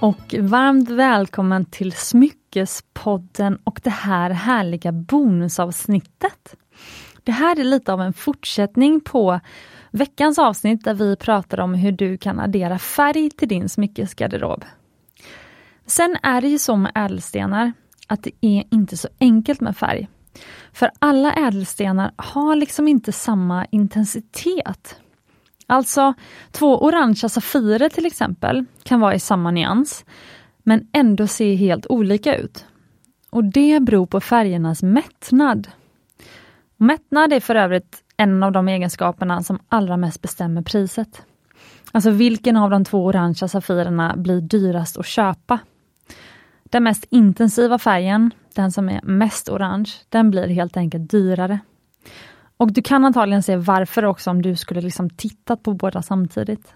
och varmt välkommen till Smyckespodden och det här härliga bonusavsnittet. Det här är lite av en fortsättning på veckans avsnitt där vi pratar om hur du kan addera färg till din smyckesgarderob. Sen är det ju så med ädelstenar att det är inte så enkelt med färg. För alla ädelstenar har liksom inte samma intensitet. Alltså, två orangea safirer till exempel kan vara i samma nyans, men ändå se helt olika ut. Och det beror på färgernas mättnad. Mättnad är för övrigt en av de egenskaperna som allra mest bestämmer priset. Alltså vilken av de två orangea safirerna blir dyrast att köpa? Den mest intensiva färgen, den som är mest orange, den blir helt enkelt dyrare. Och du kan antagligen se varför också om du skulle liksom tittat på båda samtidigt.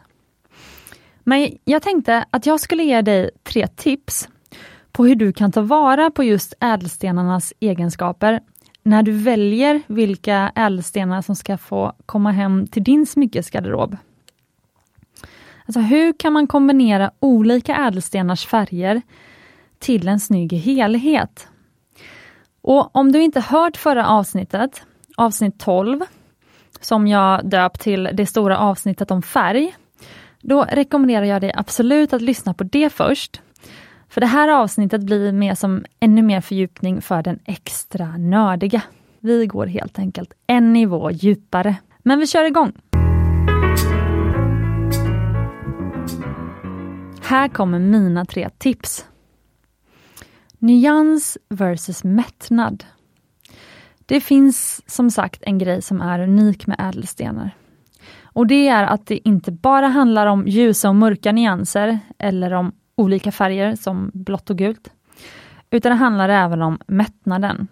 Men jag tänkte att jag skulle ge dig tre tips på hur du kan ta vara på just ädelstenarnas egenskaper när du väljer vilka ädelstenar som ska få komma hem till din smyckesgarderob. Alltså hur kan man kombinera olika ädelstenars färger till en snygg helhet? Och om du inte hört förra avsnittet avsnitt 12, som jag döpt till det stora avsnittet om färg, då rekommenderar jag dig absolut att lyssna på det först. För det här avsnittet blir mer som ännu mer fördjupning för den extra nördiga. Vi går helt enkelt en nivå djupare. Men vi kör igång! Här kommer mina tre tips. Nyans versus mättnad. Det finns som sagt en grej som är unik med ädelstenar. Och det är att det inte bara handlar om ljusa och mörka nyanser eller om olika färger som blått och gult. Utan det handlar även om mättnaden.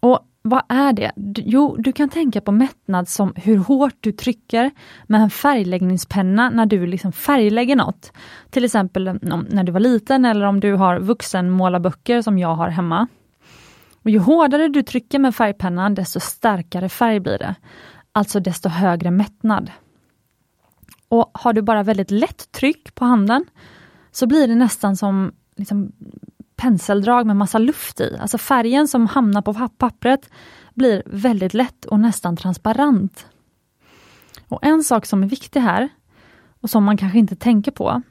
Och vad är det? Jo, du kan tänka på mättnad som hur hårt du trycker med en färgläggningspenna när du liksom färglägger något. Till exempel när du var liten eller om du har vuxenmålarböcker som jag har hemma. Och ju hårdare du trycker med färgpennan, desto starkare färg blir det. Alltså desto högre mättnad. Och Har du bara väldigt lätt tryck på handen, så blir det nästan som liksom, penseldrag med massa luft i. Alltså färgen som hamnar på pappret blir väldigt lätt och nästan transparent. Och En sak som är viktig här, och som man kanske inte tänker på,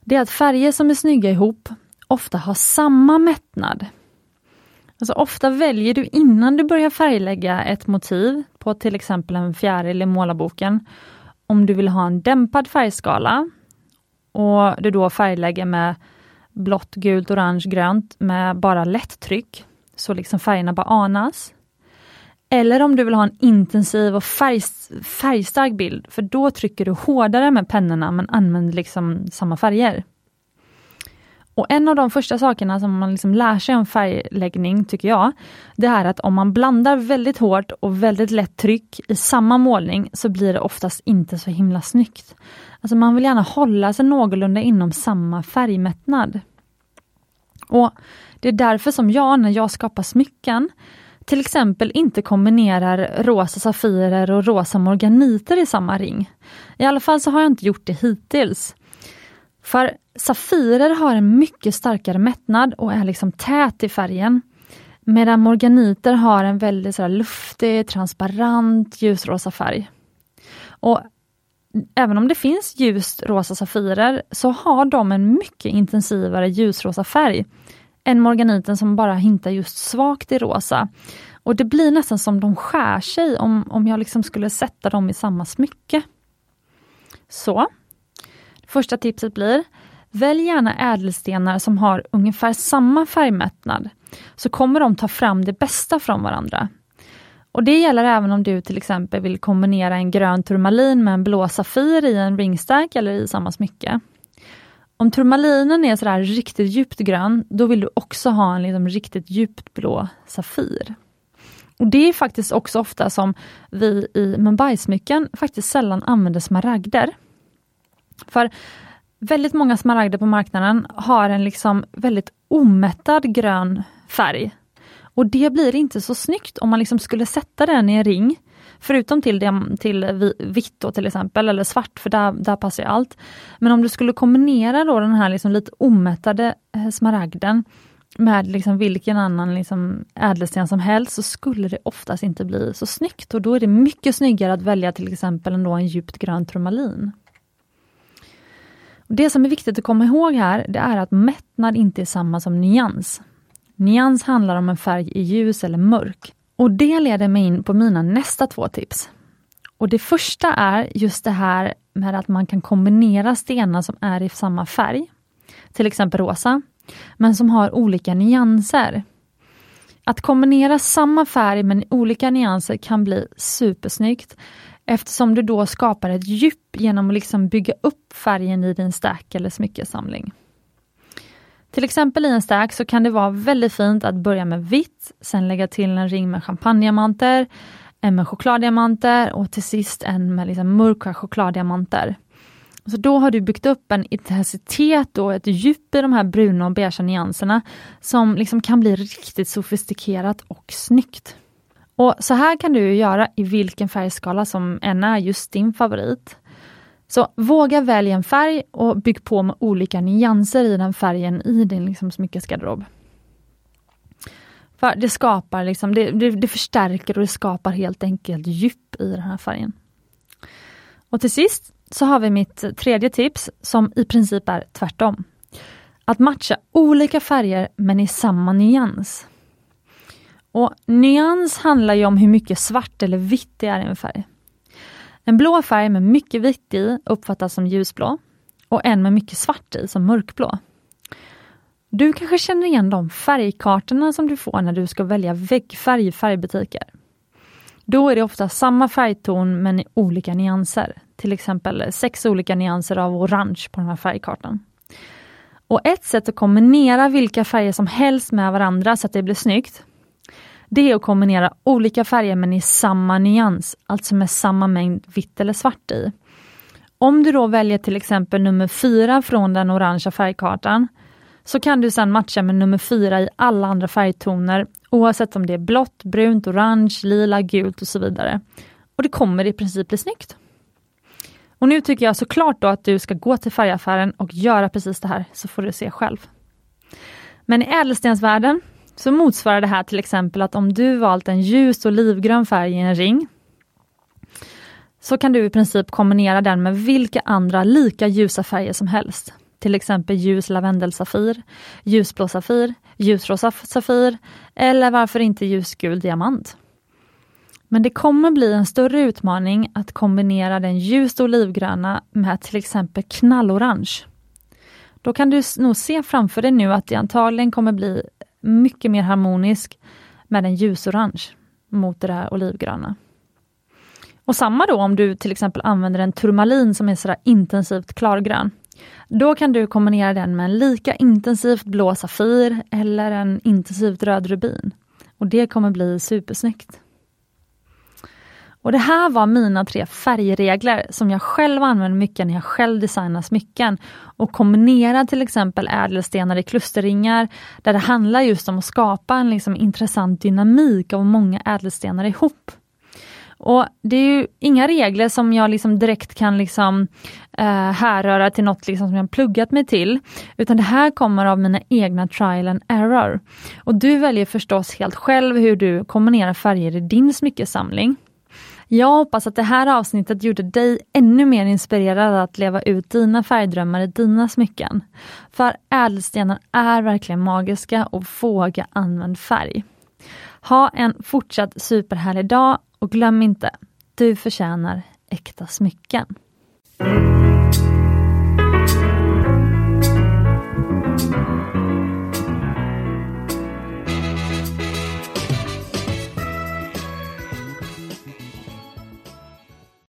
det är att färger som är snygga ihop ofta har samma mättnad. Alltså ofta väljer du innan du börjar färglägga ett motiv på till exempel en fjäril i målarboken, om du vill ha en dämpad färgskala och du då färglägger med blått, gult, orange, grönt med bara lätt tryck, så liksom färgerna bara anas. Eller om du vill ha en intensiv och färg, färgstark bild, för då trycker du hårdare med pennorna men använder liksom samma färger. Och En av de första sakerna som man liksom lär sig om färgläggning, tycker jag, det är att om man blandar väldigt hårt och väldigt lätt tryck i samma målning så blir det oftast inte så himla snyggt. Alltså man vill gärna hålla sig någorlunda inom samma färgmättnad. Och Det är därför som jag, när jag skapar smycken, till exempel inte kombinerar rosa safirer och rosa morganiter i samma ring. I alla fall så har jag inte gjort det hittills. För Safirer har en mycket starkare mättnad och är liksom tät i färgen. Medan morganiter har en väldigt så luftig, transparent ljusrosa färg. Och Även om det finns ljust rosa safirer så har de en mycket intensivare ljusrosa färg än morganiten som bara hintar just svagt i rosa. Och det blir nästan som de skär sig om, om jag liksom skulle sätta dem i samma smycke. Så. Första tipset blir Välj gärna ädelstenar som har ungefär samma färgmättnad, så kommer de ta fram det bästa från varandra. Och Det gäller även om du till exempel vill kombinera en grön turmalin med en blå safir i en ringstack eller i samma smycke. Om turmalinen är sådär riktigt djupt grön, då vill du också ha en liksom riktigt djupt blå safir. Och Det är faktiskt också ofta som vi i Mumbai-smycken faktiskt sällan använder smaragder. För väldigt många smaragder på marknaden har en liksom väldigt omättad grön färg. Och det blir inte så snyggt om man liksom skulle sätta den i en ring. Förutom till, till vitt då, till exempel, eller svart, för där, där passar ju allt. Men om du skulle kombinera då den här liksom lite omättade eh, smaragden med liksom vilken annan liksom ädelsten som helst så skulle det oftast inte bli så snyggt och då är det mycket snyggare att välja till exempel en djupt grön turmalin. Det som är viktigt att komma ihåg här, det är att mättnad inte är samma som nyans. Nyans handlar om en färg i ljus eller mörk. Och det leder mig in på mina nästa två tips. Och Det första är just det här med att man kan kombinera stenar som är i samma färg, till exempel rosa, men som har olika nyanser. Att kombinera samma färg men olika nyanser kan bli supersnyggt eftersom du då skapar ett djup genom att liksom bygga upp färgen i din stack eller smyckesamling. Till exempel i en stack så kan det vara väldigt fint att börja med vitt, sen lägga till en ring med champagnediamanter, en med chokladdiamanter och till sist en med liksom mörka chokladdiamanter. Så då har du byggt upp en intensitet och ett djup i de här bruna och beigea nyanserna som liksom kan bli riktigt sofistikerat och snyggt. Och Så här kan du göra i vilken färgskala som än är just din favorit. Så våga välja en färg och bygg på med olika nyanser i den färgen i din liksom smyckesgarderob. För det skapar liksom, det, det, det, förstärker och det skapar helt enkelt djup i den här färgen. Och till sist så har vi mitt tredje tips som i princip är tvärtom. Att matcha olika färger men i samma nyans. Och Nyans handlar ju om hur mycket svart eller vitt det är i en färg. En blå färg med mycket vitt i uppfattas som ljusblå och en med mycket svart i som mörkblå. Du kanske känner igen de färgkartorna som du får när du ska välja väggfärg i färgbutiker. Då är det ofta samma färgton men i olika nyanser. Till exempel sex olika nyanser av orange på den här färgkartan. Och ett sätt att kombinera vilka färger som helst med varandra så att det blir snyggt, det är att kombinera olika färger men i samma nyans, alltså med samma mängd vitt eller svart i. Om du då väljer till exempel nummer 4 från den orangea färgkartan, så kan du sedan matcha med nummer 4 i alla andra färgtoner, oavsett om det är blått, brunt, orange, lila, gult och så vidare. Och det kommer i princip bli snyggt. Och nu tycker jag såklart då att du ska gå till färgaffären och göra precis det här, så får du se själv. Men i ädelstensvärlden så motsvarar det här till exempel att om du valt en ljus olivgrön färg i en ring, så kan du i princip kombinera den med vilka andra lika ljusa färger som helst. Till exempel ljus lavendelsafir, ljusblå safir, ljusrosa safir eller varför inte ljusgul diamant. Men det kommer bli en större utmaning att kombinera den ljust olivgröna med till exempel knallorange. Då kan du nog se framför dig nu att det antagligen kommer bli mycket mer harmonisk med en ljusorange mot det där olivgröna. Och samma då om du till exempel använder en turmalin som är sådär intensivt klargrön. Då kan du kombinera den med en lika intensivt blå safir eller en intensivt röd rubin. Och det kommer bli supersnyggt. Och Det här var mina tre färgregler som jag själv använder mycket när jag själv designar smycken. Och kombinerar till exempel ädelstenar i klusterringar där det handlar just om att skapa en liksom intressant dynamik av många ädelstenar ihop. Och Det är ju inga regler som jag liksom direkt kan liksom, eh, härröra till något liksom som jag pluggat mig till, utan det här kommer av mina egna trial and error. Och Du väljer förstås helt själv hur du kombinerar färger i din smyckesamling. Jag hoppas att det här avsnittet gjorde dig ännu mer inspirerad att leva ut dina färgdrömmar i dina smycken. För ädelstenar är verkligen magiska och våga använd färg. Ha en fortsatt superhärlig dag och glöm inte, du förtjänar äkta smycken.